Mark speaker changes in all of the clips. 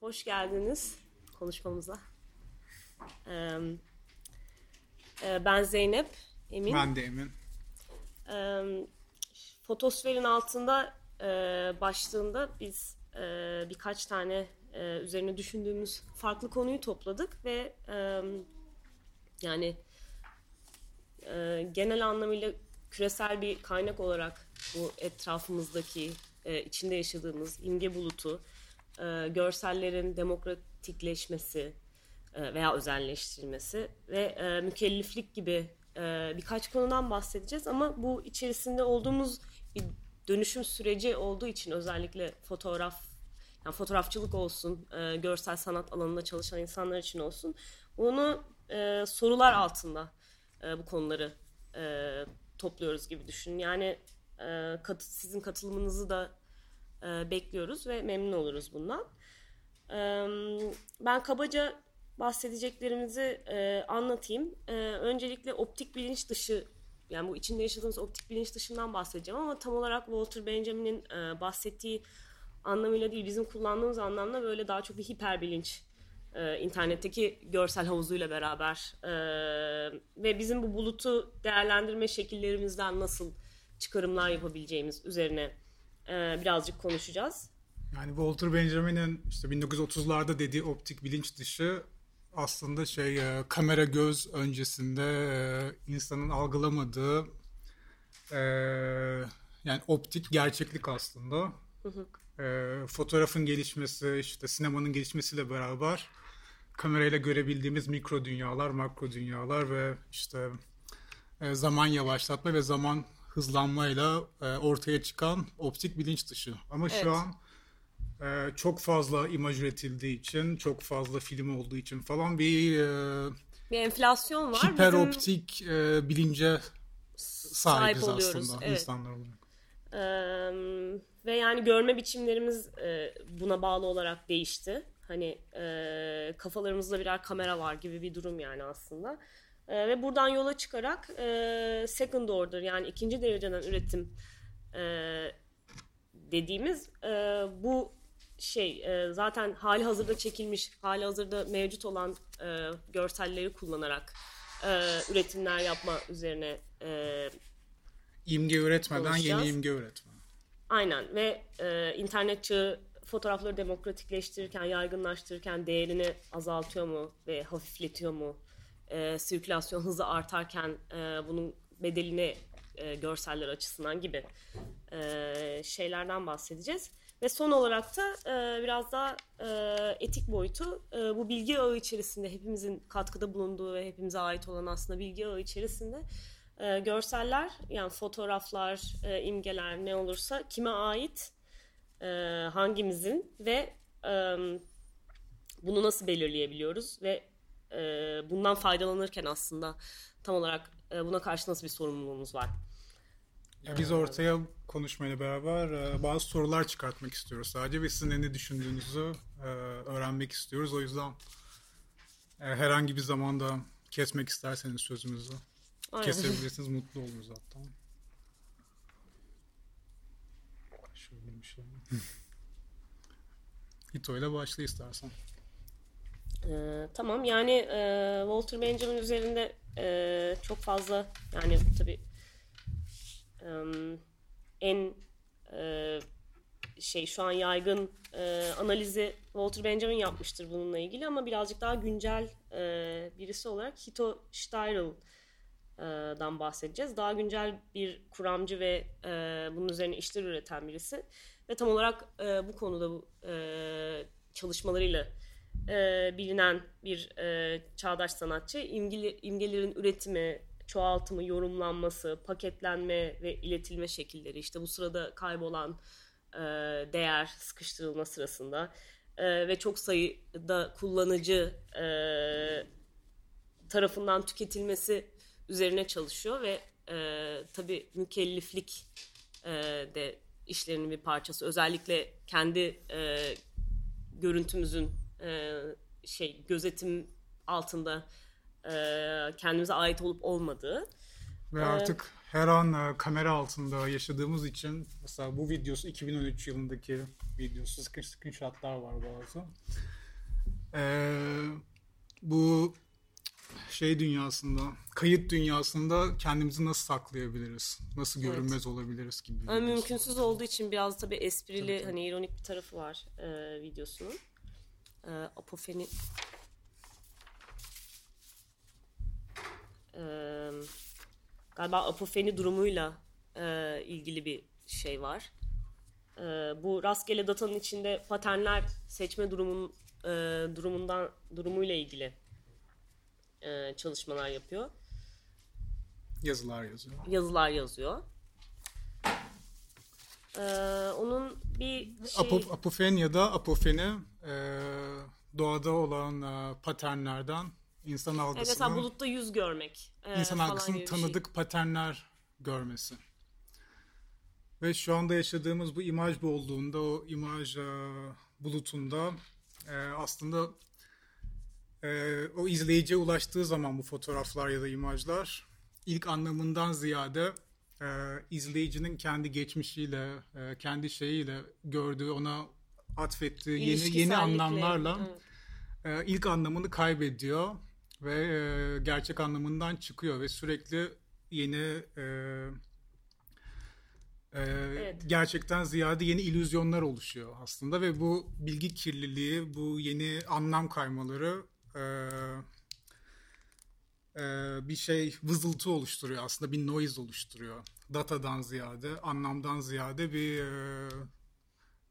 Speaker 1: hoş geldiniz konuşmamıza. Ee, e, ben Zeynep, Emin.
Speaker 2: Ben de Emin.
Speaker 1: Ee, Fotosferin altında e, başlığında biz e, birkaç tane e, üzerine düşündüğümüz farklı konuyu topladık ve e, yani e, genel anlamıyla küresel bir kaynak olarak bu etrafımızdaki e, içinde yaşadığımız imge bulutu, e, görsellerin demokratikleşmesi e, veya özelleştirilmesi ve e, mükelleflik gibi e, birkaç konudan bahsedeceğiz ama bu içerisinde olduğumuz bir dönüşüm süreci olduğu için özellikle fotoğraf yani fotoğrafçılık olsun, e, görsel sanat alanında çalışan insanlar için olsun bunu e, sorular altında e, bu konuları e, topluyoruz gibi düşünün. Yani e, kat, sizin katılımınızı da e, bekliyoruz ve memnun oluruz bundan. E, ben kabaca bahsedeceklerimizi e, anlatayım. E, öncelikle optik bilinç dışı yani bu içinde yaşadığımız optik bilinç dışından bahsedeceğim ama tam olarak Walter Benjamin'in e, bahsettiği anlamıyla değil bizim kullandığımız anlamda böyle daha çok bir hiper bilinç e, internetteki görsel havuzuyla beraber e, ve bizim bu bulutu değerlendirme şekillerimizden nasıl çıkarımlar yapabileceğimiz üzerine e, birazcık konuşacağız.
Speaker 2: Yani Walter Benjamin'in işte 1930'larda dediği optik bilinç dışı aslında şey e, kamera göz öncesinde e, insanın algılamadığı e, yani optik gerçeklik aslında. Hı hı. E, fotoğrafın gelişmesi, işte sinemanın gelişmesiyle beraber kamerayla görebildiğimiz mikro dünyalar, makro dünyalar ve işte e, zaman yavaşlatma ve zaman hızlanmayla e, ortaya çıkan optik bilinç dışı. Ama evet. şu an e, çok fazla imaj üretildiği için, çok fazla film olduğu için falan bir
Speaker 1: e, bir enflasyon var.
Speaker 2: Hiper Bizim... optik e, bilince sahibiz Sahip aslında evet. insanlar olarak.
Speaker 1: Ee, ve yani görme biçimlerimiz e, buna bağlı olarak değişti. Hani e, kafalarımızda birer kamera var gibi bir durum yani aslında. E, ve buradan yola çıkarak e, second order yani ikinci dereceden üretim e, dediğimiz e, bu şey e, zaten hali hazırda çekilmiş, hali hazırda mevcut olan e, görselleri kullanarak e, üretimler yapma üzerine e,
Speaker 2: imge üretmeden yeni imge üretme.
Speaker 1: Aynen ve e, internet çağı fotoğrafları demokratikleştirirken, yaygınlaştırırken değerini azaltıyor mu ve hafifletiyor mu? E, sirkülasyon hızı artarken e, bunun bedelini e, görseller açısından gibi e, şeylerden bahsedeceğiz. Ve son olarak da e, biraz daha e, etik boyutu e, bu bilgi ağı içerisinde hepimizin katkıda bulunduğu ve hepimize ait olan aslında bilgi ağı içerisinde e, görseller yani fotoğraflar, e, imgeler ne olursa kime ait, e, hangimizin ve e, bunu nasıl belirleyebiliyoruz ve e, bundan faydalanırken aslında tam olarak e, buna karşı nasıl bir sorumluluğumuz var?
Speaker 2: Biz ortaya konuşmayla beraber e, bazı sorular çıkartmak istiyoruz sadece ve sizin ne düşündüğünüzü e, öğrenmek istiyoruz. O yüzden e, herhangi bir zamanda kesmek isterseniz sözümüzü Aynen. kesebilirsiniz. Mutlu oluruz hatta. Şöyle bir şey. Hito ile başla istersen.
Speaker 1: Ee, tamam yani e, Walter Benjamin üzerinde e, çok fazla yani tabii en e, şey şu an yaygın e, analizi Walter Benjamin yapmıştır bununla ilgili ama birazcık daha güncel e, birisi olarak Hito Steyerl'dan bahsedeceğiz. Daha güncel bir kuramcı ve e, bunun üzerine işler üreten birisi ve tam olarak e, bu konuda bu e, çalışmalarıyla e, bilinen bir e, çağdaş sanatçı. İmgeli, imgelerin üretimi, çoğaltımı, yorumlanması, paketlenme ve iletilme şekilleri işte bu sırada kaybolan e, değer sıkıştırılma sırasında e, ve çok sayıda kullanıcı e, tarafından tüketilmesi üzerine çalışıyor ve e, tabii mükelliflik e, de işlerinin bir parçası. Özellikle kendi e, görüntümüzün e, şey gözetim altında e, kendimize ait olup olmadığı.
Speaker 2: Ve artık ee, her an e, kamera altında yaşadığımız için mesela bu videosu 2013 yılındaki videosu screenshotlar var bazı. Ee, bu şey dünyasında, kayıt dünyasında kendimizi nasıl saklayabiliriz? Nasıl görünmez evet. olabiliriz gibi.
Speaker 1: Ama mümkünsüz olduğu için biraz tabii esprili tabii, hani ironik bir tarafı var e, videosunun. E, apofeni e, galiba apofeni durumuyla e, ilgili bir şey var. E, bu rastgele datanın içinde paternler seçme durumun e, durumundan durumuyla ilgili e, çalışmalar yapıyor.
Speaker 2: Yazılar yazıyor.
Speaker 1: Yazılar yazıyor. Ee, onun bir şey...
Speaker 2: Apof, apofen ya da apofeni e, doğada olan e, paternlerden insan algısını... Evet,
Speaker 1: mesela bulutta yüz görmek.
Speaker 2: E, insan algısının şey. tanıdık şey. paternler görmesi. Ve şu anda yaşadığımız bu imaj bolluğunda, o imaj e, bulutunda e, aslında e, o izleyiciye ulaştığı zaman bu fotoğraflar ya da imajlar ilk anlamından ziyade e, izleyicinin kendi geçmişiyle, e, kendi şeyiyle gördüğü, ona atfettiği yeni yeni anlamlarla evet. e, ilk anlamını kaybediyor ve e, gerçek anlamından çıkıyor ve sürekli yeni e, ee, evet. gerçekten ziyade yeni illüzyonlar oluşuyor aslında ve bu bilgi kirliliği, bu yeni anlam kaymaları e, e, bir şey vızıltı oluşturuyor aslında bir noise oluşturuyor. Datadan ziyade, anlamdan ziyade bir e,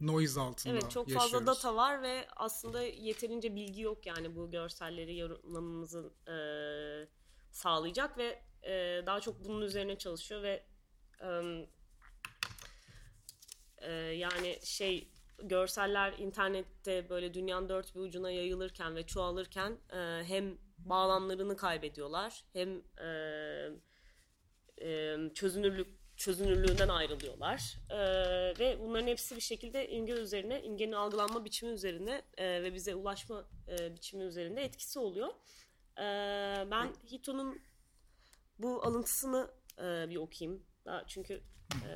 Speaker 2: noise altında
Speaker 1: Evet çok
Speaker 2: yaşıyoruz.
Speaker 1: fazla data var ve aslında yeterince bilgi yok yani bu görselleri yorumlamamızı e, sağlayacak ve e, daha çok bunun üzerine çalışıyor ve e, e, yani şey görseller internette böyle dünyanın dört bir ucuna yayılırken ve çoğalırken e, hem bağlamlarını kaybediyorlar hem e, e, çözünürlük çözünürlüğünden ayrılıyorlar e, ve bunların hepsi bir şekilde imge üzerine imgenin algılanma biçimi üzerine e, ve bize ulaşma e, biçimi üzerinde etkisi oluyor. E, ben Hito'nun bu alıntısını e, bir okuyayım daha çünkü e,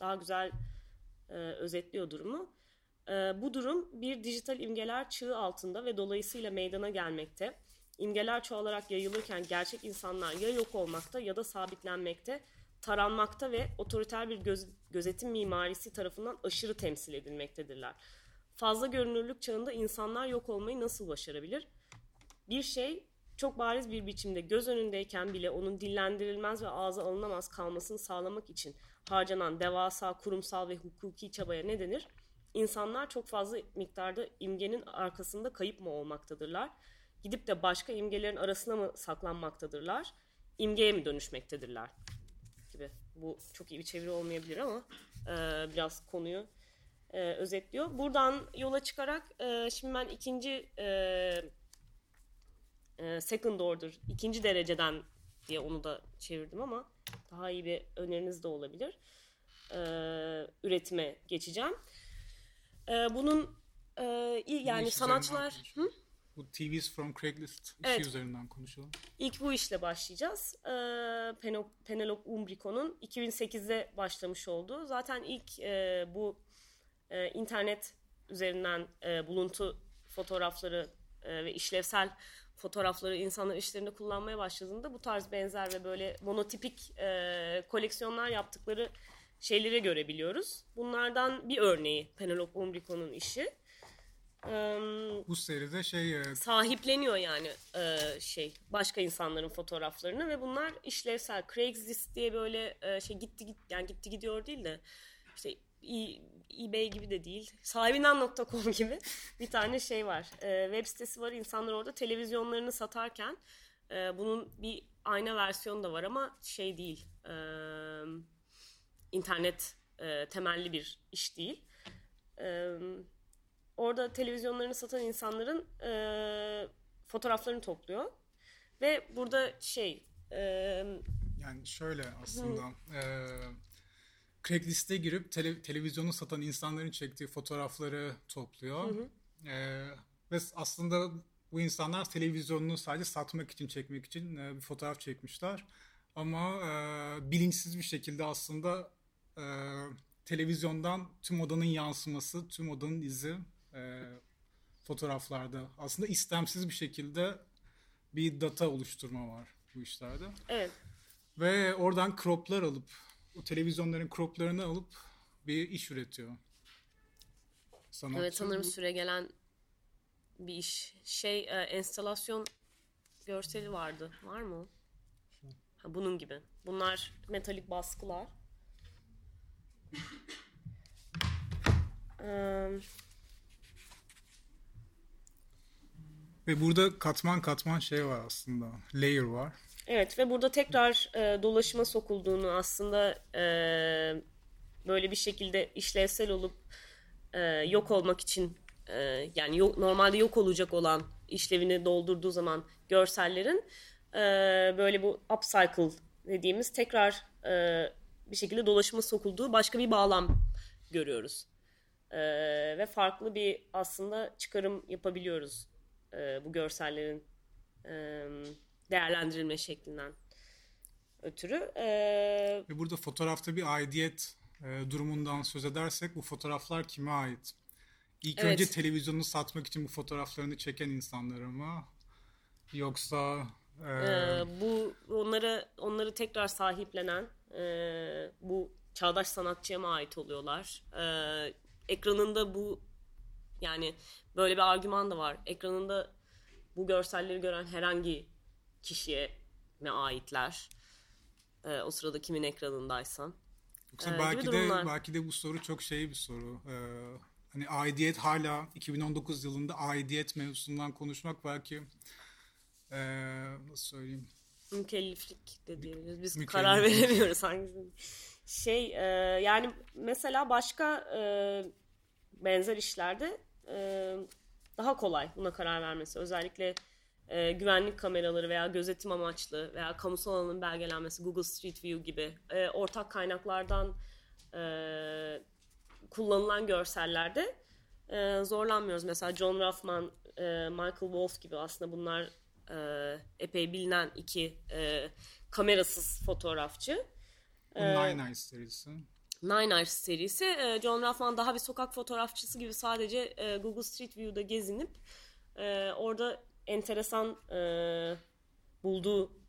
Speaker 1: daha güzel e, özetliyor durumu. E, bu durum bir dijital imgeler çağı altında ve dolayısıyla meydana gelmekte. İmgeler çoğalarak yayılırken gerçek insanlar ya yok olmakta ya da sabitlenmekte, taranmakta ve otoriter bir göz, gözetim mimarisi tarafından aşırı temsil edilmektedirler. Fazla görünürlük çağında insanlar yok olmayı nasıl başarabilir? Bir şey çok bariz bir biçimde göz önündeyken bile onun dillendirilmez ve ağza alınamaz kalmasını sağlamak için harcanan devasa kurumsal ve hukuki çabaya ne denir? İnsanlar çok fazla miktarda imgenin arkasında kayıp mı olmaktadırlar? Gidip de başka imgelerin arasına mı saklanmaktadırlar? İmgeye mi dönüşmektedirler? Gibi. Bu çok iyi bir çeviri olmayabilir ama e, biraz konuyu e, özetliyor. Buradan yola çıkarak e, şimdi ben ikinci e, e, second order, ikinci dereceden diye onu da çevirdim ama daha iyi bir öneriniz de olabilir. E, üretime geçeceğim. E, bunun e, yani sanatçılar... Hı?
Speaker 2: Bu TV's from Craigslist işi evet. üzerinden konuşalım.
Speaker 1: İlk bu işle başlayacağız. Ee, Penelope Umbrico'nun 2008'de başlamış olduğu. Zaten ilk e, bu e, internet üzerinden e, buluntu fotoğrafları e, ve işlevsel fotoğrafları insanlar işlerinde kullanmaya başladığında bu tarz benzer ve böyle monotipik e, koleksiyonlar yaptıkları şeyleri görebiliyoruz. Bunlardan bir örneği Penelope Umbrico'nun işi.
Speaker 2: Bu seride şey
Speaker 1: sahipleniyor yani şey başka insanların fotoğraflarını ve bunlar işlevsel. Craigslist diye böyle şey gitti git yani gitti gidiyor değil de işte eBay gibi de değil. Sahibinden.com gibi bir tane şey var. Web sitesi var. İnsanlar orada televizyonlarını satarken bunun bir ayna versiyonu da var ama şey değil. İnternet temelli bir iş değil. E, orada televizyonlarını satan insanların e, fotoğraflarını topluyor. Ve burada şey... E,
Speaker 2: yani şöyle aslında... E, Craigslist'e girip tele, televizyonu satan insanların çektiği fotoğrafları topluyor. Hı hı. Ee, ve aslında bu insanlar televizyonunu sadece satmak için, çekmek için e, bir fotoğraf çekmişler. Ama e, bilinçsiz bir şekilde aslında e, televizyondan tüm odanın yansıması, tüm odanın izi e, fotoğraflarda. Aslında istemsiz bir şekilde bir data oluşturma var bu işlerde.
Speaker 1: Evet.
Speaker 2: Ve oradan croplar alıp, o televizyonların croplarını alıp bir iş üretiyor.
Speaker 1: Sanatçı. Evet sanırım süre gelen bir iş. Şey e, enstalasyon görseli vardı. Var mı? Ha, bunun gibi. Bunlar metalik baskılar.
Speaker 2: Ve burada katman katman şey var aslında. Layer var.
Speaker 1: Evet ve burada tekrar e, dolaşıma sokulduğunu aslında e, böyle bir şekilde işlevsel olup e, yok olmak için e, yani yok, normalde yok olacak olan işlevini doldurduğu zaman görsellerin e, böyle bu upcycle dediğimiz tekrar e, bir şekilde dolaşıma sokulduğu başka bir bağlam görüyoruz. E, ve farklı bir aslında çıkarım yapabiliyoruz e, bu görsellerin e, değerlendirilme şeklinden ötürü. E,
Speaker 2: ve burada fotoğrafta bir aidiyet e, durumundan söz edersek bu fotoğraflar kime ait? İlk evet. önce televizyonu satmak için bu fotoğraflarını çeken insanlara mı? Yoksa
Speaker 1: e... Ee, bu onları onları tekrar sahiplenen e, bu çağdaş sanatçıya mı ait oluyorlar? E, ekranında bu yani böyle bir argüman da var. Ekranında bu görselleri gören herhangi kişiye mi aitler? E, o sırada kimin ekranındaysan.
Speaker 2: Yoksa ee, belki de belki de bu soru çok şey bir soru. Ee, hani aidiyet hala 2019 yılında aidiyet mevzusundan konuşmak belki ee, nasıl söyleyeyim?
Speaker 1: Mükelleflik de diyebiliriz. Biz Mükelleflik. karar veremiyoruz hangisini. Şey e, yani mesela başka e, benzer işlerde e, daha kolay buna karar vermesi. Özellikle e, güvenlik kameraları veya gözetim amaçlı veya kamusal alanın belgelenmesi Google Street View gibi e, ortak kaynaklardan e, kullanılan görsellerde e, zorlanmıyoruz. Mesela John Ruffman, e, Michael Wolff gibi aslında bunlar e, epey bilinen iki e, kamerasız fotoğrafçı.
Speaker 2: E, Nine Eyes serisi.
Speaker 1: Nine Eyes serisi. E, John Ruffman daha bir sokak fotoğrafçısı gibi sadece e, Google Street View'da gezinip e, orada enteresan e, bulduğu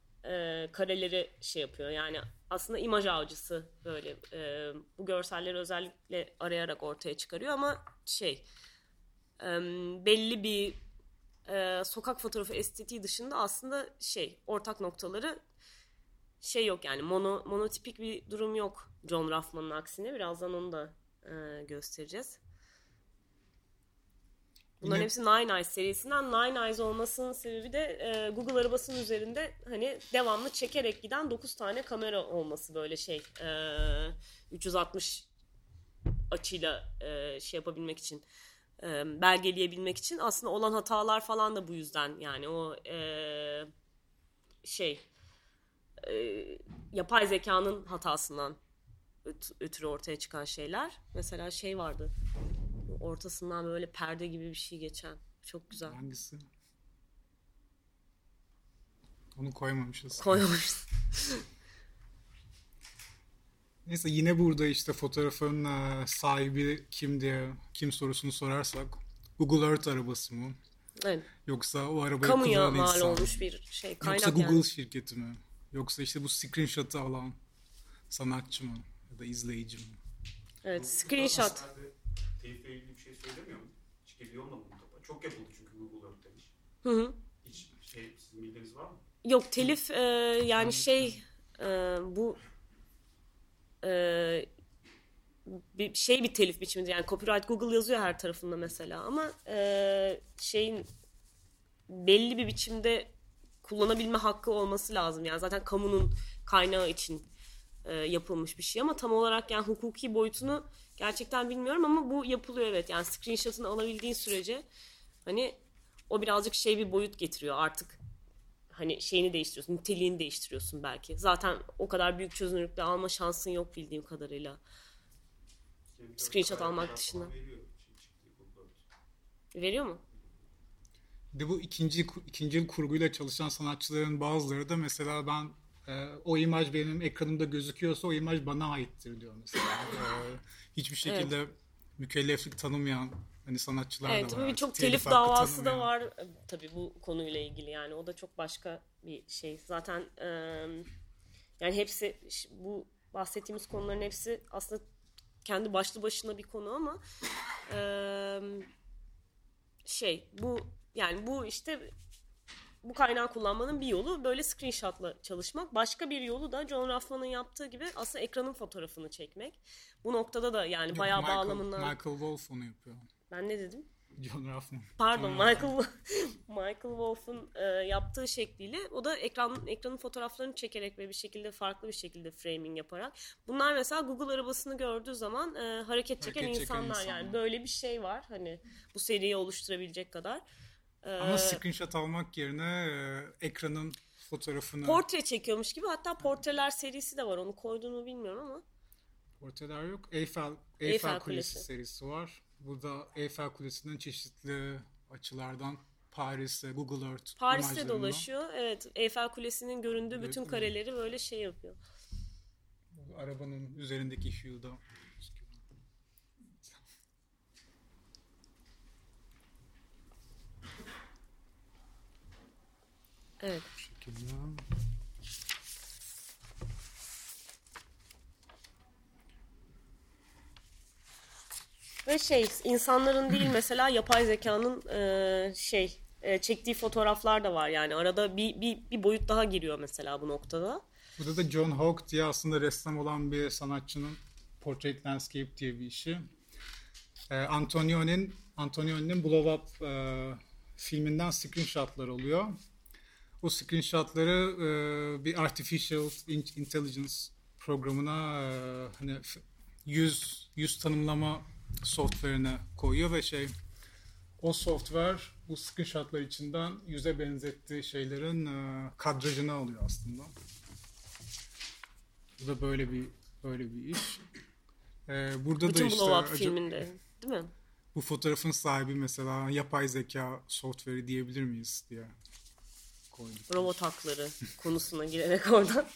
Speaker 1: kareleri şey yapıyor. Yani aslında imaj avcısı böyle bu görselleri özellikle arayarak ortaya çıkarıyor ama şey belli bir sokak fotoğrafı estetiği dışında aslında şey ortak noktaları şey yok yani mono monotipik bir durum yok John Ruffman'ın aksine birazdan onu da e, göstereceğiz. Bunların Yine... hepsi Nine Eyes serisinden. Nine Eyes olmasının sebebi de e, Google arabasının üzerinde hani devamlı çekerek giden 9 tane kamera olması böyle şey. E, 360 açıyla e, şey yapabilmek için e, belgeleyebilmek için aslında olan hatalar falan da bu yüzden yani o e, şey e, yapay zekanın hatasından ötürü ortaya çıkan şeyler. Mesela şey vardı ortasından böyle perde gibi bir şey geçen. Çok güzel.
Speaker 2: Hangisi? Onu koymamışız.
Speaker 1: Koymamışız.
Speaker 2: Neyse yine burada işte fotoğrafın e, sahibi kim diye kim sorusunu sorarsak Google Earth arabası mı?
Speaker 1: Evet.
Speaker 2: Yoksa o arabayı
Speaker 1: Kamuya
Speaker 2: kullanan
Speaker 1: mal insan. olmuş bir şey kaynak
Speaker 2: Yoksa Google
Speaker 1: yani.
Speaker 2: şirketi mi? Yoksa işte bu screenshot'ı alan sanatçı mı? Ya da izleyici mi?
Speaker 1: Evet screenshot
Speaker 3: telifle ilgili bir şey söylemiyor mu? Hiç geliyor mu bu Çok yapıldı çünkü Google Earth demiş.
Speaker 1: Hı hı.
Speaker 3: Hiç şey sizin bildiğiniz var mı?
Speaker 1: Yok telif e, yani şey e, bu e, bir şey bir telif biçimidir. Yani copyright Google yazıyor her tarafında mesela ama e, şeyin belli bir biçimde kullanabilme hakkı olması lazım. Yani zaten kamunun kaynağı için e, yapılmış bir şey ama tam olarak yani hukuki boyutunu gerçekten bilmiyorum ama bu yapılıyor evet. Yani screenshot'ını alabildiğin sürece hani o birazcık şey bir boyut getiriyor artık hani şeyini değiştiriyorsun, niteliğini değiştiriyorsun belki. Zaten o kadar büyük çözünürlükte alma şansın yok bildiğim kadarıyla. Screenshot almak dışında. Veriyor mu?
Speaker 2: De bu ikinci ikinci kurguyla çalışan sanatçıların bazıları da mesela ben e, o imaj benim ekranımda gözüküyorsa o imaj bana aittir diyor mesela. e, hiçbir şekilde evet. mükelleflik tanımayan hani sanatçılar
Speaker 1: Evet
Speaker 2: da var.
Speaker 1: tabii
Speaker 2: artık.
Speaker 1: çok telif
Speaker 2: hakkı
Speaker 1: davası da var e, tabii bu konuyla ilgili yani o da çok başka bir şey. Zaten e, yani hepsi bu bahsettiğimiz konuların hepsi aslında kendi başlı başına bir konu ama e, şey bu yani bu işte bu kaynağı kullanmanın bir yolu böyle screenshotla çalışmak. Başka bir yolu da John Raffman'ın yaptığı gibi aslında ekranın fotoğrafını çekmek. Bu noktada da yani
Speaker 2: Yok,
Speaker 1: bayağı
Speaker 2: Michael,
Speaker 1: bağlamından...
Speaker 2: Michael Wolff onu yapıyor.
Speaker 1: Ben ne dedim?
Speaker 2: John Raffman.
Speaker 1: Pardon
Speaker 2: John
Speaker 1: Michael Michael Wolff'un e, yaptığı şekliyle o da ekran ekranın fotoğraflarını çekerek ve bir şekilde farklı bir şekilde framing yaparak. Bunlar mesela Google arabasını gördüğü zaman e, hareket çeken
Speaker 2: Hareket çeken
Speaker 1: insanlar yani
Speaker 2: insanlar.
Speaker 1: böyle bir şey var hani bu seriyi oluşturabilecek kadar.
Speaker 2: Ama screenshot almak yerine e, ekranın fotoğrafını
Speaker 1: portre çekiyormuş gibi hatta portreler serisi de var onu koyduğunu bilmiyorum ama
Speaker 2: Portreler yok. Eiffel, Eiffel,
Speaker 1: Eiffel
Speaker 2: Kulesi,
Speaker 1: Kulesi.
Speaker 2: serisi var. Burada Eiffel Kulesi'nin çeşitli açılardan Paris'e, Google Earth
Speaker 1: Paris'te dolaşıyor. Evet Eiffel Kulesi'nin göründüğü bütün
Speaker 2: Evet.
Speaker 1: kareleri böyle şey yapıyor.
Speaker 2: Arabanın üzerindeki hue'da
Speaker 1: Evet.
Speaker 2: bu şekilde.
Speaker 1: Ve şey insanların değil mesela yapay zekanın e, şey e, çektiği fotoğraflar da var yani arada bir, bir, bir boyut daha giriyor mesela bu noktada.
Speaker 2: Burada da John Hawke diye aslında ressam olan bir sanatçının Portrait Landscape diye bir işi. Ee, Antonioni'nin Antonioni'nin Blow Up e, filminden screenshotlar oluyor. O screenshotları e, bir artificial in- intelligence programına e, hani yüz yüz tanımlama software'ine koyuyor ve şey o software bu screenshotlar içinden yüze benzettiği şeylerin e, kadrajını alıyor aslında. Bu da böyle bir böyle bir iş. Ee, burada
Speaker 1: Bütün
Speaker 2: da işte
Speaker 1: Blow Up filminde değil mi?
Speaker 2: bu fotoğrafın sahibi mesela yapay zeka software'i diyebilir miyiz diye koyduk.
Speaker 1: Robot hakları konusuna girerek oradan.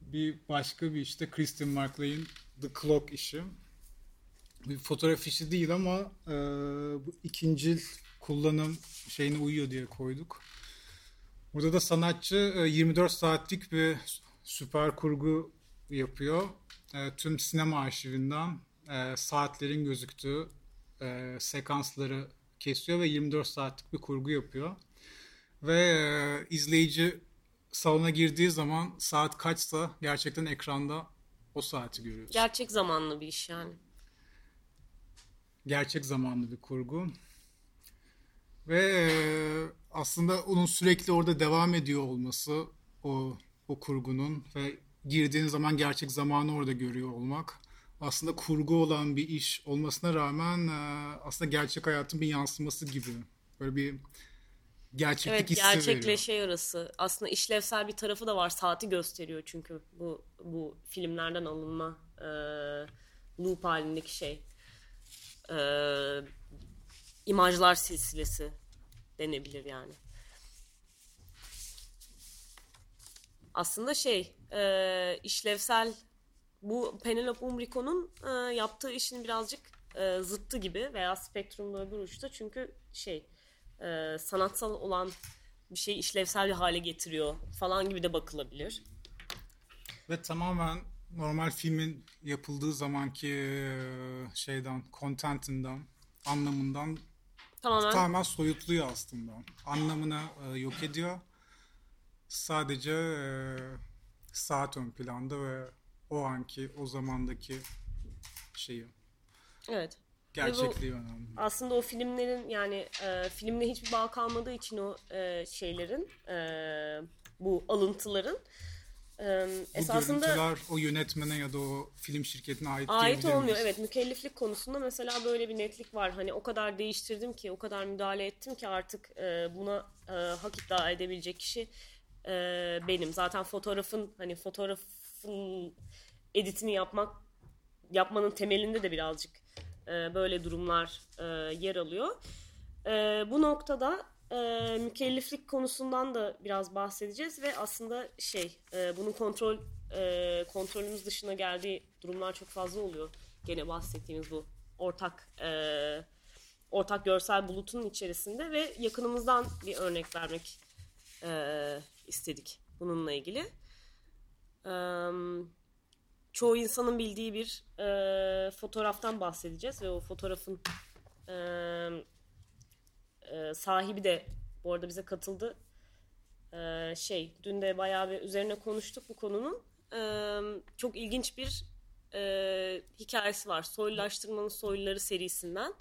Speaker 2: Bir başka bir işte Kristen Markley'in The Clock işi. Bir fotoğraf işi değil ama e, bu ikincil kullanım şeyine uyuyor diye koyduk. Burada da sanatçı e, 24 saatlik bir süper kurgu yapıyor. E, tüm sinema arşivinden e, saatlerin gözüktüğü e, sekansları kesiyor ve 24 saatlik bir kurgu yapıyor. Ve e, izleyici salona girdiği zaman saat kaçsa gerçekten ekranda o saati görüyoruz.
Speaker 1: Gerçek zamanlı bir iş yani.
Speaker 2: Gerçek zamanlı bir kurgu. Ve e, aslında onun sürekli orada devam ediyor olması o o kurgunun ve girdiğin zaman gerçek zamanı orada görüyor olmak aslında kurgu olan bir iş olmasına rağmen e, aslında gerçek hayatın bir yansıması gibi. Böyle bir gerçeklik
Speaker 1: Evet
Speaker 2: hissi
Speaker 1: gerçekle
Speaker 2: veriyor.
Speaker 1: arası aslında işlevsel bir tarafı da var saati gösteriyor çünkü bu bu filmlerden alınma e, loop halindeki şey e, imajlar silsilesi denebilir yani. Aslında şey e, işlevsel bu Penelope Umbrico'nun e, yaptığı işin birazcık e, zıttı gibi veya spektrumda öbür uçta çünkü şey e, sanatsal olan bir şeyi işlevsel bir hale getiriyor falan gibi de bakılabilir.
Speaker 2: Ve tamamen normal filmin yapıldığı zamanki e, şeyden, contentinden, anlamından
Speaker 1: Tamamen
Speaker 2: tamamen soyutluyor aslında. Anlamını e, yok ediyor. Sadece e, saat ön planda ve o anki, o zamandaki şeyi,
Speaker 1: evet.
Speaker 2: gerçekliği önemli.
Speaker 1: Aslında o filmlerin yani e, filmle hiçbir bağ kalmadığı için o e, şeylerin e, bu alıntıların e,
Speaker 2: Bu
Speaker 1: esasında
Speaker 2: görüntüler o yönetmene ya da o film şirketine ait,
Speaker 1: ait olmuyor.
Speaker 2: miyiz?
Speaker 1: Evet mükelleflik konusunda mesela böyle bir netlik var. Hani o kadar değiştirdim ki, o kadar müdahale ettim ki artık e, buna e, hak iddia edebilecek kişi e, benim. Zaten fotoğrafın hani fotoğrafın editini yapmak yapmanın temelinde de birazcık e, böyle durumlar e, yer alıyor. E, bu noktada e, mükelleflik konusundan da biraz bahsedeceğiz ve aslında şey e, bunun kontrol e, kontrolümüz dışına geldiği durumlar çok fazla oluyor. Gene bahsettiğimiz bu ortak e, ortak görsel bulutun içerisinde ve yakınımızdan bir örnek vermek e, istedik bununla ilgili. E, çoğu insanın bildiği bir e, fotoğraftan bahsedeceğiz ve o fotoğrafın e, e, sahibi de bu arada bize katıldı. E, şey, dün de bayağı bir üzerine konuştuk bu konunun. E, çok ilginç bir e, hikayesi var. Soylulaştırmanın Soyluları serisinden.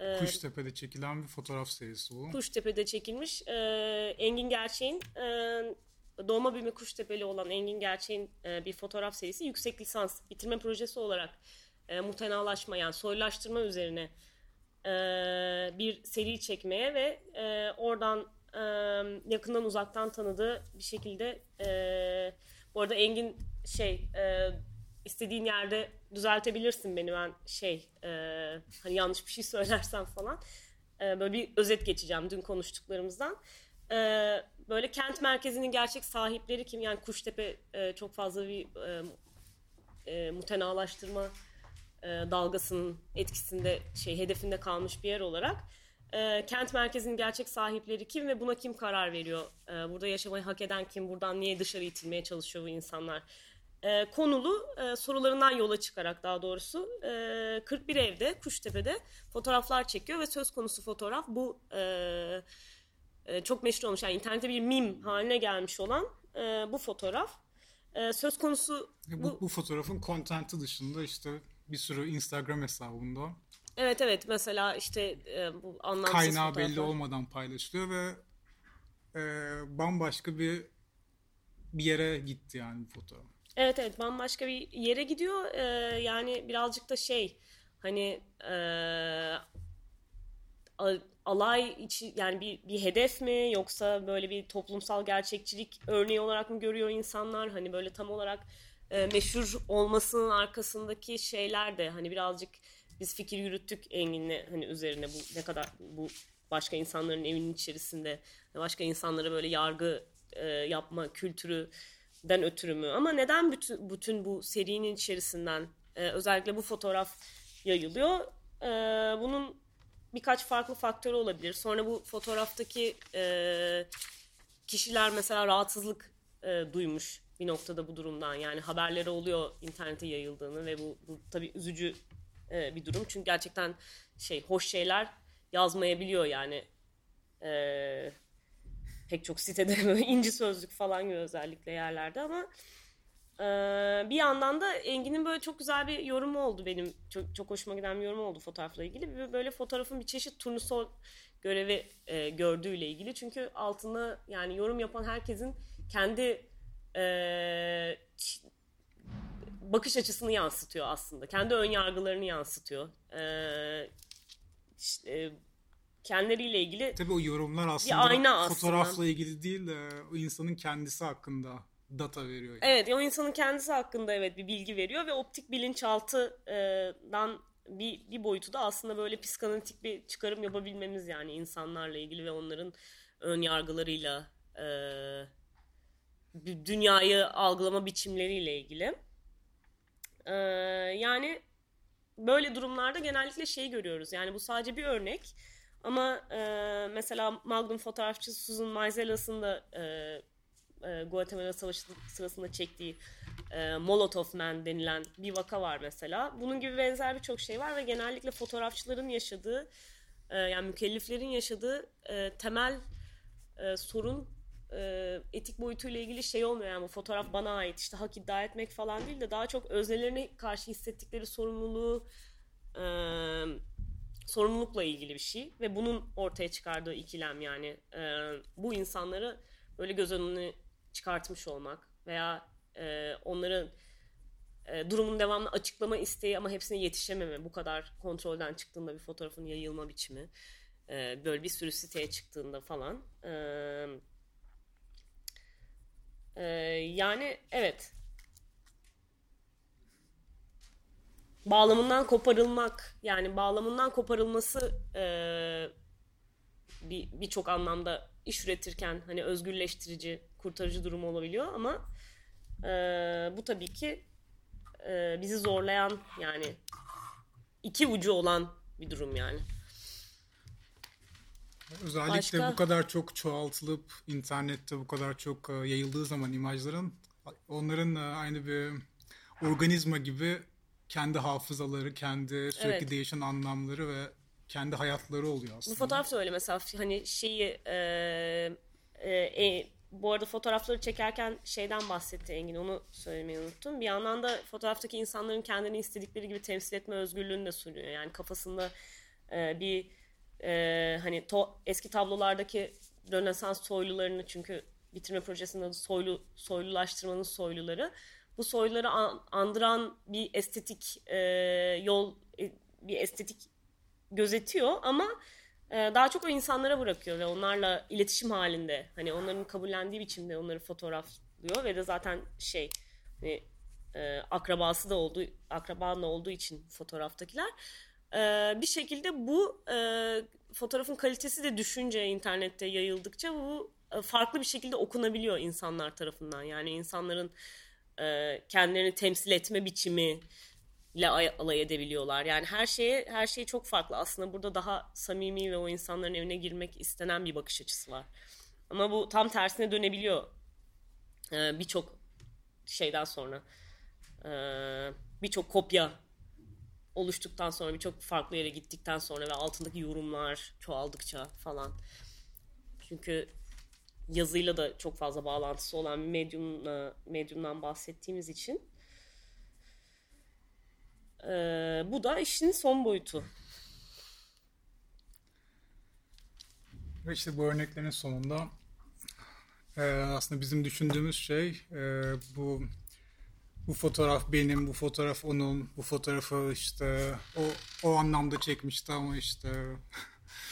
Speaker 2: E, Kuştepe'de çekilen bir fotoğraf serisi bu.
Speaker 1: Kuştepe'de çekilmiş. E, Engin Gerçek'in e, doğma büyüme Kuştepe'li olan Engin Gerçek'in e, bir fotoğraf serisi yüksek lisans bitirme projesi olarak e, mutenalaşma yani soylulaştırma üzerine e, bir seri çekmeye ve e, oradan e, yakından uzaktan tanıdığı bir şekilde e, bu arada Engin şey e, istediğin yerde düzeltebilirsin beni ben şey e, hani yanlış bir şey söylersem falan e, böyle bir özet geçeceğim dün konuştuklarımızdan e, böyle kent merkezinin gerçek sahipleri kim yani Kuştepe e, çok fazla bir e, e, mutenalaştırma e, dalgasının etkisinde şey hedefinde kalmış bir yer olarak e, kent merkezinin gerçek sahipleri kim ve buna kim karar veriyor? E, burada yaşamayı hak eden kim? Buradan niye dışarı itilmeye çalışıyor bu insanlar? E, konulu e, sorularından yola çıkarak daha doğrusu e, 41 evde Kuştepe'de fotoğraflar çekiyor ve söz konusu fotoğraf bu e, e, çok meşhur olmuş yani internette bir mim haline gelmiş olan e, bu fotoğraf e, söz konusu
Speaker 2: bu, bu, bu fotoğrafın kontenti dışında işte bir sürü Instagram hesabında.
Speaker 1: Evet evet mesela işte e, bu anlamsız
Speaker 2: Kaynağı fotoğraflar. belli olmadan paylaşılıyor ve e, bambaşka bir bir yere gitti yani bu fotoğraf.
Speaker 1: Evet evet bambaşka bir yere gidiyor. E, yani birazcık da şey hani e, alay içi yani bir, bir hedef mi yoksa böyle bir toplumsal gerçekçilik örneği olarak mı görüyor insanlar? Hani böyle tam olarak e, meşhur olmasının arkasındaki şeyler de hani birazcık biz fikir yürüttük Engin'le hani üzerine bu ne kadar bu başka insanların evinin içerisinde başka insanlara böyle yargı e, yapma kültürüden ötürü mü? Ama neden bütün, bütün bu serinin içerisinden e, özellikle bu fotoğraf yayılıyor? E, bunun birkaç farklı faktör olabilir. Sonra bu fotoğraftaki e, kişiler mesela rahatsızlık e, duymuş bir noktada bu durumdan. Yani haberleri oluyor internete yayıldığını ve bu, bu tabii üzücü e, bir durum. Çünkü gerçekten şey hoş şeyler yazmayabiliyor yani. E, pek çok sitede böyle inci sözlük falan gibi özellikle yerlerde ama e, bir yandan da Engin'in böyle çok güzel bir yorumu oldu benim. Çok, çok hoşuma giden bir yorum oldu fotoğrafla ilgili. Böyle fotoğrafın bir çeşit turnusol görevi e, gördüğüyle ilgili. Çünkü altında yani yorum yapan herkesin kendi e, bakış açısını yansıtıyor aslında. Kendi ön yargılarını yansıtıyor. E, işte, kendileriyle ilgili
Speaker 2: Tabii o yorumlar aslında, ayna fotoğrafla aslında. ilgili değil de o insanın kendisi hakkında data veriyor. Yani.
Speaker 1: Evet o insanın kendisi hakkında evet bir bilgi veriyor ve optik bilinçaltıdan bir, bir boyutu da aslında böyle psikanalitik bir çıkarım yapabilmemiz yani insanlarla ilgili ve onların ön yargılarıyla e, dünyayı algılama biçimleriyle ilgili. E, yani böyle durumlarda genellikle şey görüyoruz. Yani bu sadece bir örnek. Ama e, mesela Magnum fotoğrafçısı Susan Meiselas'ın da e, e, Guatemala Savaşı sırasında çektiği e, Molotov Man denilen bir vaka var mesela. Bunun gibi benzer birçok şey var ve genellikle fotoğrafçıların yaşadığı e, yani mükelleflerin yaşadığı e, temel e, sorun e, etik boyutuyla ilgili şey olmuyor yani bu fotoğraf bana ait işte hak iddia etmek falan değil de daha çok öznelerine karşı hissettikleri sorumluluğu e, sorumlulukla ilgili bir şey ve bunun ortaya çıkardığı ikilem yani e, bu insanları böyle göz önüne çıkartmış olmak veya e, onların e, durumun devamlı açıklama isteği ama hepsine yetişememe bu kadar kontrolden çıktığında bir fotoğrafın yayılma biçimi e, böyle bir sürü siteye çıktığında falan e, e, yani evet bağlamından koparılmak yani bağlamından koparılması e, bir birçok anlamda iş üretirken hani özgürleştirici kurtarıcı durum olabiliyor ama e, bu tabii ki e, bizi zorlayan yani iki ucu olan bir durum yani.
Speaker 2: Özellikle
Speaker 1: Başka?
Speaker 2: bu kadar çok çoğaltılıp internette bu kadar çok e, yayıldığı zaman imajların onların e, aynı bir organizma gibi kendi hafızaları, kendi sürekli
Speaker 1: Evet.
Speaker 2: değişen anlamları ve kendi hayatları oluyor
Speaker 1: Bu
Speaker 2: aslında.
Speaker 1: fotoğraf da öyle mesela hani şeyi e, e, e, bu arada fotoğrafları çekerken şeyden bahsetti Engin onu söylemeyi unuttum. Bir yandan da fotoğraftaki insanların kendini istedikleri gibi temsil etme özgürlüğünü de sunuyor. Yani kafasında e, bir e, hani to- eski tablolardaki Rönesans soylularını çünkü bitirme projesinin adı soylu soylulaştırmanın soyluları. Bu soyluları an- andıran bir estetik e, yol e, bir estetik gözetiyor ama e, daha çok o insanlara bırakıyor ve onlarla iletişim halinde hani onların kabullendiği biçimde onları fotoğraflıyor ve de zaten şey hani, e, akrabası da olduğu akraban da olduğu için fotoğraftakiler. E, bir şekilde bu e, fotoğrafın kalitesi de düşünce internette yayıldıkça bu e, farklı bir şekilde okunabiliyor insanlar tarafından. Yani insanların e, kendilerini temsil etme biçimi ile ay- alay edebiliyorlar. Yani her şeye her şey çok farklı. Aslında burada daha samimi ve o insanların evine girmek istenen bir bakış açısı var. Ama bu tam tersine dönebiliyor. Ee, birçok şeyden sonra. Ee, birçok kopya oluştuktan sonra birçok farklı yere gittikten sonra ve altındaki yorumlar çoğaldıkça falan. Çünkü yazıyla da çok fazla bağlantısı olan bir medyumla, medyumdan bahsettiğimiz için ee, bu da işin son boyutu.
Speaker 2: Ve işte bu örneklerin sonunda e, aslında bizim düşündüğümüz şey e, bu bu fotoğraf benim, bu fotoğraf onun, bu fotoğrafı işte o o anlamda çekmişti ama işte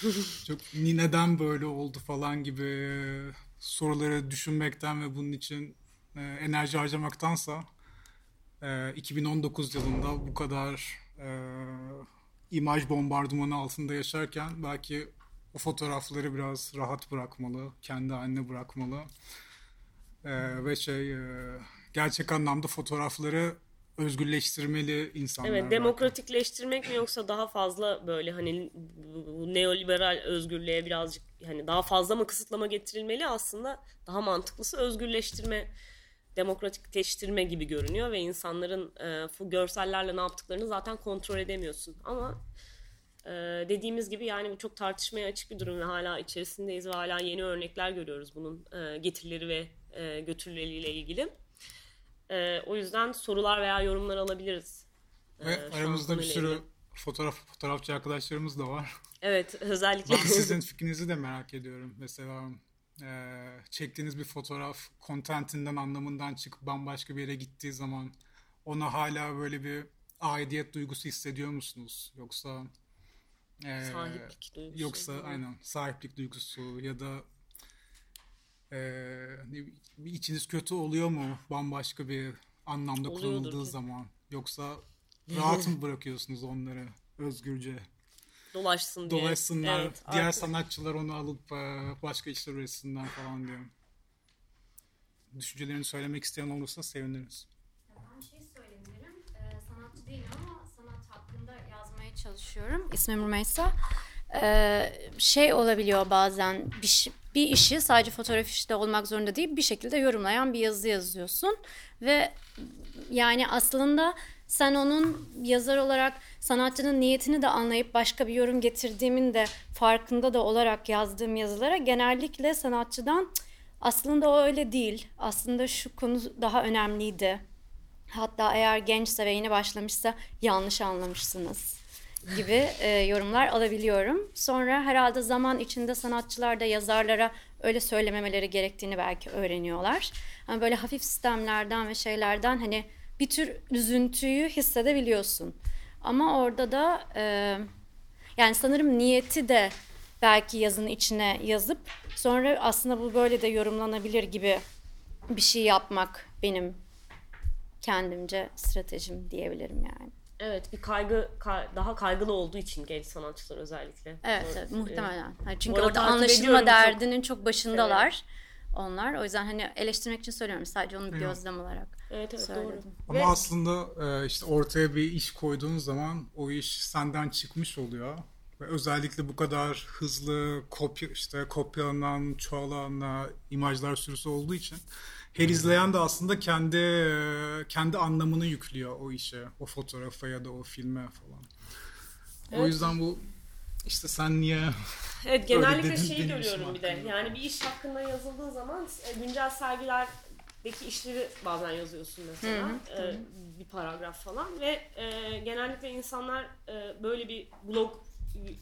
Speaker 2: çok "Ni- neden böyle oldu falan gibi soruları düşünmekten ve bunun için e, enerji harcamaktansa e, 2019 yılında bu kadar e, imaj bombardımanı altında yaşarken belki o fotoğrafları biraz rahat bırakmalı, kendi haline bırakmalı. E, ve şey e, gerçek anlamda fotoğrafları özgürleştirmeli insanlar.
Speaker 1: Evet, demokratikleştirmek mi yoksa daha fazla böyle hani neoliberal özgürlüğe birazcık hani daha fazla mı kısıtlama getirilmeli aslında daha mantıklısı özgürleştirme demokratikleştirme gibi görünüyor ve insanların e, görsellerle ne yaptıklarını zaten kontrol edemiyorsun ama e, dediğimiz gibi yani bu çok tartışmaya açık bir durum ve hala içerisindeyiz ve hala yeni örnekler görüyoruz bunun e, getirileri ve e, götürüleriyle ilgili. E, o yüzden sorular veya yorumlar alabiliriz.
Speaker 2: Ve
Speaker 1: Ee, şu an
Speaker 2: aramızda bir sürü
Speaker 1: ilgili.
Speaker 2: fotoğraf fotoğrafçı arkadaşlarımız da var.
Speaker 1: Evet özellikle.
Speaker 2: Ben sizin fikrinizi de merak ediyorum. Mesela e, çektiğiniz bir fotoğraf contentinden anlamından çıkıp bambaşka bir yere gittiği zaman ona hala böyle bir aidiyet duygusu hissediyor musunuz? Yoksa e,
Speaker 1: Sahiplik duygusu.
Speaker 2: Yoksa aynen sahiplik duygusu ya da e, bir içiniz kötü oluyor mu bambaşka bir anlamda
Speaker 1: Oluyordur
Speaker 2: kullanıldığı
Speaker 1: ki.
Speaker 2: zaman? Yoksa rahat mı bırakıyorsunuz onları özgürce?
Speaker 1: Dolaşsın diye.
Speaker 2: Dolaşsınlar.
Speaker 1: Evet,
Speaker 2: diğer
Speaker 1: artık-
Speaker 2: sanatçılar onu alıp e, başka işler üretsinler falan diye. Düşüncelerini söylemek isteyen olursa seviniriz.
Speaker 4: Ben şey söyleyebilirim. Ee, sanatçı değilim ama sanat hakkında yazmaya çalışıyorum. İsmim Rümeysa. Ee, şey olabiliyor bazen bir, bir işi sadece fotoğraf işte olmak zorunda değil bir şekilde yorumlayan bir yazı yazıyorsun ve yani aslında sen onun yazar olarak sanatçının niyetini de anlayıp başka bir yorum getirdiğimin de farkında da olarak yazdığım yazılara genellikle sanatçıdan "Cık, aslında o öyle değil. Aslında şu konu daha önemliydi. Hatta eğer gençse ve yeni başlamışsa yanlış anlamışsınız gibi e, yorumlar alabiliyorum. Sonra herhalde zaman içinde sanatçılar da yazarlara öyle söylememeleri gerektiğini belki öğreniyorlar. Ama böyle hafif sistemlerden ve şeylerden hani bir tür üzüntüyü hissedebiliyorsun. Ama orada da e, yani sanırım niyeti de belki yazının içine yazıp sonra aslında bu böyle de yorumlanabilir gibi bir şey yapmak benim kendimce stratejim diyebilirim yani.
Speaker 1: Evet bir kaygı ka- daha kaygılı olduğu için genç sanatçılar özellikle.
Speaker 4: Evet,
Speaker 1: Doğru.
Speaker 4: evet muhtemelen. Hani çünkü orada anlaşılma
Speaker 1: ediyorum çok.
Speaker 4: derdinin çok başındalar onlar. O yüzden hani eleştirmek için söylüyorum sadece onu bir
Speaker 2: Evet.
Speaker 4: gözlem olarak.
Speaker 1: Evet evet
Speaker 4: Söyledim.
Speaker 1: doğru.
Speaker 2: Ama
Speaker 1: Ve
Speaker 2: aslında e, işte ortaya bir iş koyduğun zaman o iş senden çıkmış oluyor. Ve özellikle bu kadar hızlı kopya işte kopyalanan, çoğalan imajlar sürüsü olduğu için her izleyen de aslında kendi e, kendi anlamını yüklüyor o işe, o fotoğrafa ya da o filme falan. O
Speaker 1: Evet.
Speaker 2: yüzden bu işte sen niye
Speaker 1: Evet genellikle
Speaker 2: dedin,
Speaker 1: şeyi görüyorum bir de.
Speaker 2: hakkında.
Speaker 1: Yani bir iş hakkında yazıldığı zaman e, güncel sergilerdeki işleri bazen yazıyorsun mesela. E, bir paragraf falan ve e, genellikle insanlar e, böyle bir blog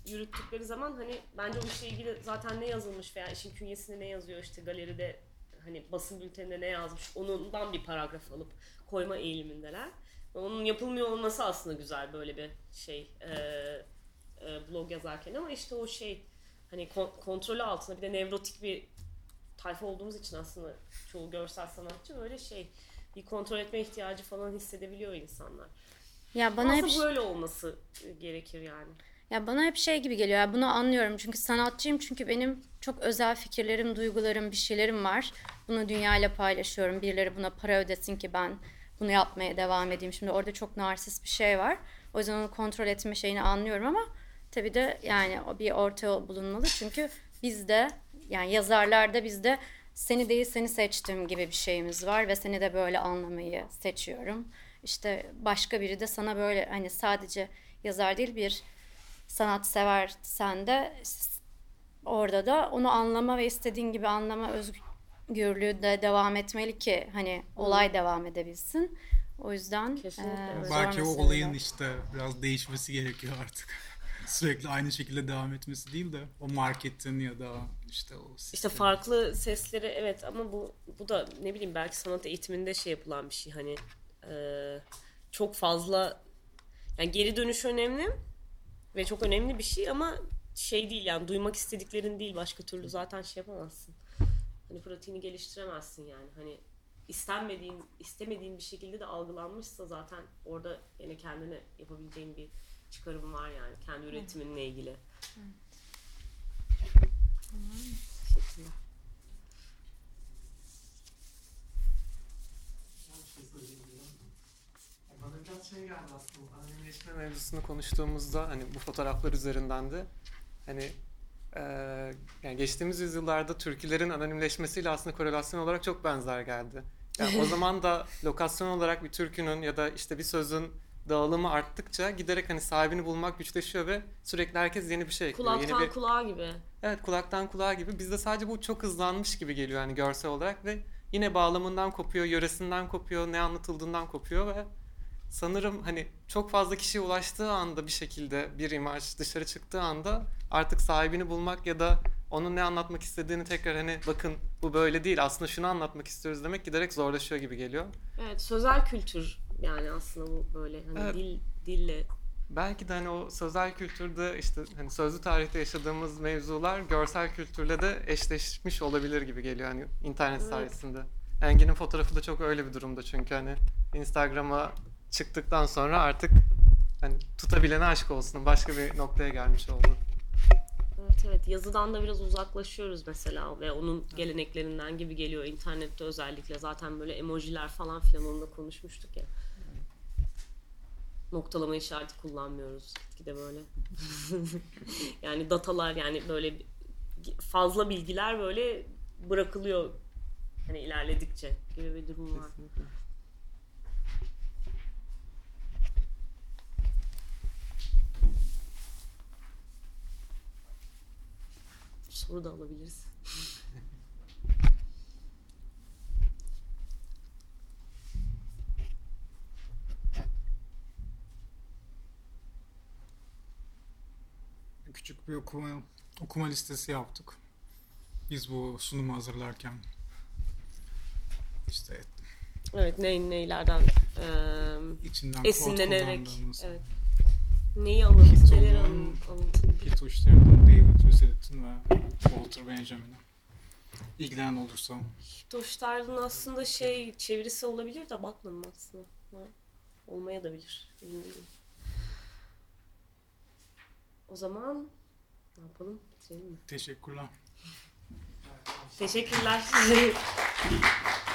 Speaker 1: yürüttükleri zaman hani bence o işle ilgili zaten ne yazılmış veya işin künyesinde ne yazıyor işte galeride hani basın bülteninde ne yazmış onundan bir paragraf alıp koyma eğilimindeler. Onun yapılmıyor olması aslında güzel böyle bir şey e, e, blog yazarken ama işte o şey hani kon- kontrolü altında bir de nevrotik bir tayfa olduğumuz için aslında çoğu görsel sanatçı öyle şey bir kontrol etme ihtiyacı falan hissedebiliyor insanlar.
Speaker 4: Ya bana hep
Speaker 1: Aslında böyle olması gerekir yani.
Speaker 4: Ya bana hep şey gibi geliyor. Ya bunu anlıyorum çünkü sanatçıyım çünkü benim çok özel fikirlerim, duygularım, bir şeylerim var. Bunu dünyayla paylaşıyorum. Birileri buna para ödesin ki ben bunu yapmaya devam edeyim. Şimdi orada çok narsist bir şey var. O yüzden onu kontrol etme şeyini anlıyorum ama tabii de yani bir orta bulunmalı. Çünkü bizde yani yazarlarda bizde seni değil seni seçtim gibi bir şeyimiz var ve seni de böyle anlamayı seçiyorum. İşte başka biri de sana böyle hani sadece yazar değil bir sanat seversen de orada da onu anlama ve istediğin gibi anlama özgürlüğü de devam etmeli ki hani olay devam edebilsin. O yüzden zor
Speaker 2: belki o olayın işte biraz değişmesi gerekiyor artık. Sürekli aynı şekilde devam etmesi değil de o marketin ya da işte o
Speaker 1: İşte
Speaker 2: sistemin.
Speaker 1: farklı sesleri evet ama bu bu da ne bileyim belki sanat eğitiminde şey yapılan bir şey hani e, çok fazla yani geri dönüş önemli ve çok önemli bir şey ama şey değil yani duymak istediklerin değil başka türlü zaten şey yapamazsın. Hani pratiğini geliştiremezsin yani hani istenmediğin istemediğin bir şekilde de algılanmışsa zaten orada yine kendine yapabileceğin bir çıkarım var yani kendi üretiminle ilgili. Teşekkürler.
Speaker 5: Bir şey söyleyebilirim. Bana biraz şey geldi aslında. Anonimleşme mevzusunu konuştuğumuzda hani bu fotoğraflar üzerinden de hani eee, yani geçtiğimiz yüzyıllarda türkülerin anonimleşmesiyle aslında korelasyon olarak çok benzer geldi. Yani o zaman da lokasyon olarak bir türkünün ya da işte bir sözün dağılımı arttıkça giderek hani sahibini bulmak güçleşiyor ve sürekli herkes yeni bir şey ekliyor. Yeni
Speaker 1: Kulaktan
Speaker 5: bir...
Speaker 1: kulağa gibi.
Speaker 5: Evet kulaktan kulağa gibi. Bizde sadece bu çok hızlanmış gibi geliyor hani görsel olarak ve yine bağlamından kopuyor, yöresinden kopuyor, ne anlatıldığından kopuyor ve sanırım hani çok fazla kişiye ulaştığı anda bir şekilde bir imaj dışarı çıktığı anda artık sahibini bulmak ya da onun ne anlatmak istediğini tekrar hani bakın bu böyle değil aslında şunu anlatmak istiyoruz demek giderek zorlaşıyor gibi geliyor.
Speaker 1: Evet sözel kültür yani aslında bu böyle hani
Speaker 5: Evet.
Speaker 1: dil dille
Speaker 5: Belki de hani o sözel kültürde işte hani sözlü tarihte yaşadığımız mevzular görsel kültürle de eşleşmiş olabilir gibi geliyor hani internet
Speaker 1: Evet.
Speaker 5: sayesinde. Engin'in fotoğrafı da çok öyle bir durumda çünkü hani Instagram'a çıktıktan sonra artık hani tutabilene aşk olsun başka bir noktaya gelmiş oldu.
Speaker 1: evet evet yazıdan da biraz uzaklaşıyoruz mesela ve onun geleneklerinden gibi geliyor internette özellikle zaten böyle emojiler falan filan onu da konuşmuştuk ya. Noktalama işareti kullanmıyoruz gitgide böyle. yani datalar yani böyle fazla bilgiler böyle bırakılıyor hani ilerledikçe gibi bir durum var.
Speaker 5: Kesinlikle.
Speaker 1: Soru da alabiliriz.
Speaker 2: küçük bir okuma okuma listesi yaptık. Biz bu sunumu hazırlarken işte
Speaker 1: Evet ne neylerden eee
Speaker 2: içinden
Speaker 1: esinlenerek evet. Neyi neleri alın- alıntı
Speaker 2: Pete Uçları'ndan David Rosettin ve Walter Benjamin'e ilgilenen olursa
Speaker 1: Doştar'ın aslında şey çevirisi olabilir de bakmadım aslında. Ha, Olmaya da bilir. Emin değilim. O zaman ne yapalım? Bitirelim mi?
Speaker 2: teşekkürler.
Speaker 1: Teşekkürler.